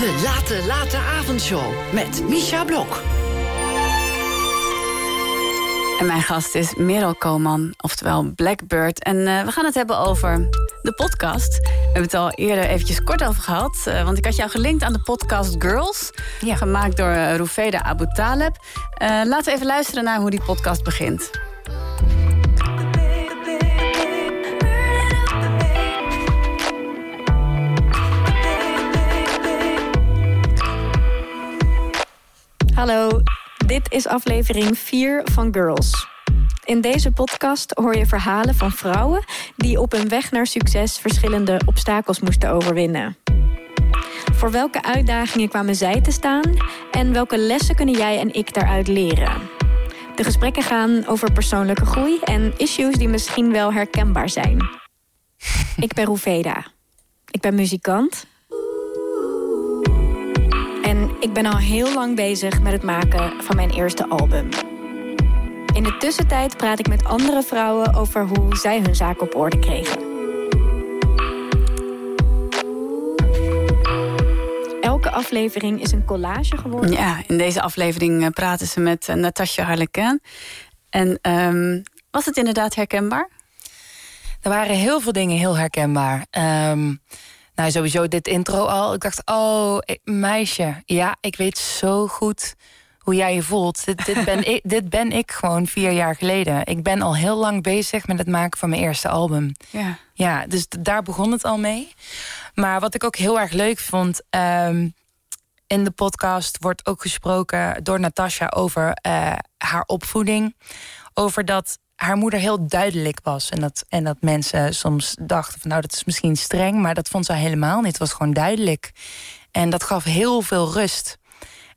De Late Late Avondshow met Misha Blok. En mijn gast is Merel Koman, oftewel Blackbird. En uh, we gaan het hebben over de podcast. We hebben het al eerder eventjes kort over gehad. Uh, want ik had jou gelinkt aan de podcast Girls. Ja. Gemaakt door uh, Rufeda Abu Taleb. laten we even luisteren naar hoe die podcast begint. Hallo, dit is aflevering 4 van Girls. In deze podcast hoor je verhalen van vrouwen die op hun weg naar succes verschillende obstakels moesten overwinnen. Voor welke uitdagingen kwamen zij te staan en welke lessen kunnen jij en ik daaruit leren? De gesprekken gaan over persoonlijke groei en issues die misschien wel herkenbaar zijn. Ik ben Roeveda. Ik ben muzikant ik ben al heel lang bezig met het maken van mijn eerste album. In de tussentijd praat ik met andere vrouwen over hoe zij hun zaak op orde kregen. Elke aflevering is een collage geworden. Ja, in deze aflevering eh, praten ze met uh, Natasja Harleken. En um, was het inderdaad herkenbaar? Er waren heel veel dingen heel herkenbaar. Um, nou, sowieso dit intro al. Ik dacht, oh, meisje, ja, ik weet zo goed hoe jij je voelt. Dit, dit, ben ik, dit ben ik gewoon vier jaar geleden. Ik ben al heel lang bezig met het maken van mijn eerste album. Ja, ja dus daar begon het al mee. Maar wat ik ook heel erg leuk vond. Um, in de podcast wordt ook gesproken door Natasha over uh, haar opvoeding. Over dat haar moeder heel duidelijk was. En dat, en dat mensen soms dachten van nou, dat is misschien streng, maar dat vond ze helemaal niet. Het was gewoon duidelijk. En dat gaf heel veel rust.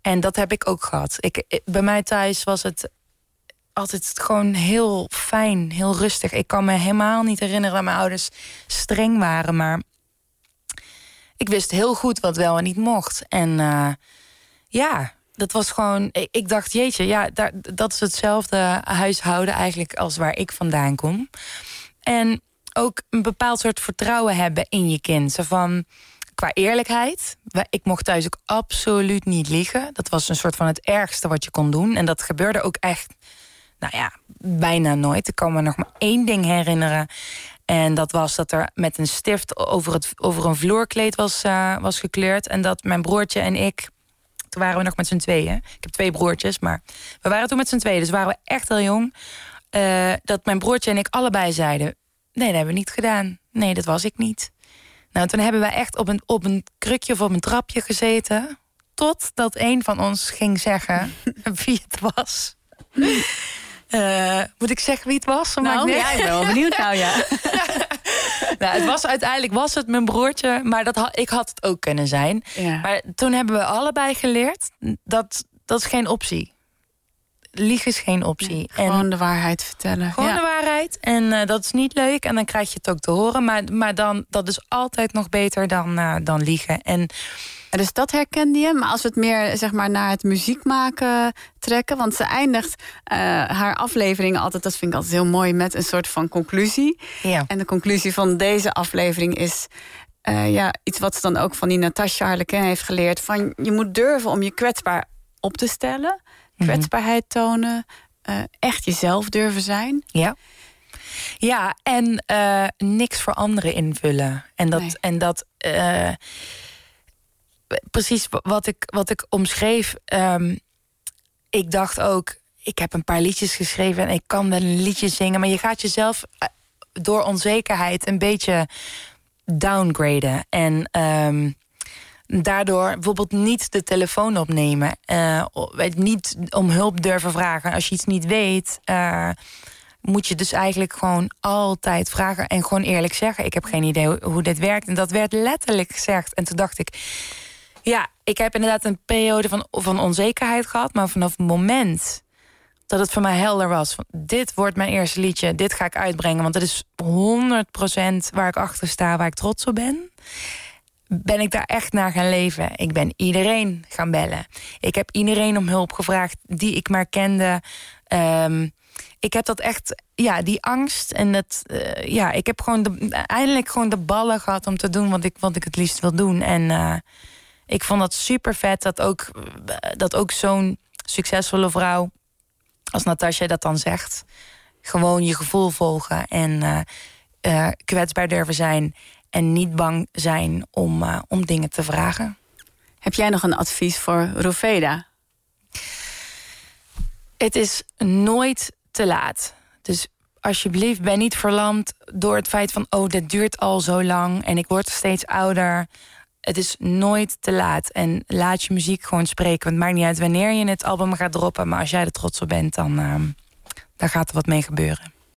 En dat heb ik ook gehad. Ik, bij mij thuis was het altijd gewoon heel fijn, heel rustig. Ik kan me helemaal niet herinneren dat mijn ouders streng waren, maar ik wist heel goed wat wel en niet mocht. En uh, ja, dat was gewoon. Ik dacht, jeetje, ja, dat is hetzelfde huishouden eigenlijk als waar ik vandaan kom. En ook een bepaald soort vertrouwen hebben in je kind. Zo van qua eerlijkheid. Ik mocht thuis ook absoluut niet liegen. Dat was een soort van het ergste wat je kon doen. En dat gebeurde ook echt, nou ja, bijna nooit. Ik kan me nog maar één ding herinneren. En dat was dat er met een stift over, het, over een vloerkleed was, uh, was gekleurd. En dat mijn broertje en ik toen waren we nog met z'n tweeën. Ik heb twee broertjes, maar we waren toen met z'n tweeën. Dus waren we echt heel jong. Uh, dat mijn broertje en ik allebei zeiden... nee, dat hebben we niet gedaan. Nee, dat was ik niet. Nou, toen hebben we echt op een, op een krukje of op een trapje gezeten... totdat een van ons ging zeggen wie het was. Uh, moet ik zeggen wie het was? Nou, ja, ik ben wel benieuwd nou, ja. nou, het was uiteindelijk was het mijn broertje, maar dat had, ik had het ook kunnen zijn. Maar toen hebben we allebei geleerd dat dat is geen optie. Liegen is geen optie. gewoon de waarheid vertellen. Gewoon de waarheid. En uh, dat is niet leuk. En dan krijg je het ook te horen. Maar, maar dan, dat is altijd nog beter dan, uh, dan liegen. En dus dat herkende je. Maar als we het meer zeg maar, naar het muziek maken trekken. Want ze eindigt uh, haar afleveringen altijd, dat vind ik altijd heel mooi, met een soort van conclusie. Ja. En de conclusie van deze aflevering is. Uh, ja, iets wat ze dan ook van die Natasha Harleken heeft geleerd. Van je moet durven om je kwetsbaar op te stellen. Mhm. Kwetsbaarheid tonen. Uh, echt jezelf durven zijn. Ja. Ja, en niks voor anderen invullen. En dat, nee. en dat precies wat ik, wat ik omschreef. Um, ik dacht ook, ik heb een paar liedjes geschreven en ik kan wel een liedje zingen. Maar je gaat jezelf eh, door onzekerheid een beetje downgraden. En um, daardoor bijvoorbeeld niet de telefoon opnemen. Uh, niet om hulp durven vragen. Als je iets niet weet, uh, moet je dus eigenlijk gewoon altijd vragen en gewoon eerlijk zeggen: Ik heb geen idee hoe dit werkt. En dat werd letterlijk gezegd. En toen dacht ik ja, ik heb inderdaad een periode van, van onzekerheid gehad. Maar vanaf het moment dat het voor mij helder was... Dit wordt mijn eerste liedje, dit ga ik uitbrengen... want het is 100% waar ik achter sta, waar ik trots op ben... ben ik daar echt naar gaan leven. Ik ben iedereen gaan bellen. Ik heb iedereen om hulp gevraagd die ik maar kende... Um, ik heb dat echt, ja, die angst en dat, uh, ja, ik heb gewoon de, eindelijk gewoon de ballen gehad om te doen wat ik, wat ik het liefst wil doen. En uh, ik vond dat super vet dat ook, dat ook zo'n succesvolle vrouw als Natasja dat dan zegt. Gewoon je gevoel volgen en uh, kwetsbaar durven zijn. En niet bang zijn om, uh, om dingen te vragen. Heb jij nog een advies voor Roveda? Het is nooit te laat. Dus alsjeblieft, ben niet verlamd door het feit van: oh, dit duurt al zo lang en ik word steeds ouder. Het is nooit te laat. En laat je muziek gewoon spreken. Want het maakt niet uit wanneer je het album gaat droppen. Maar als jij er trots op bent, dan, uh, dan gaat er wat mee gebeuren.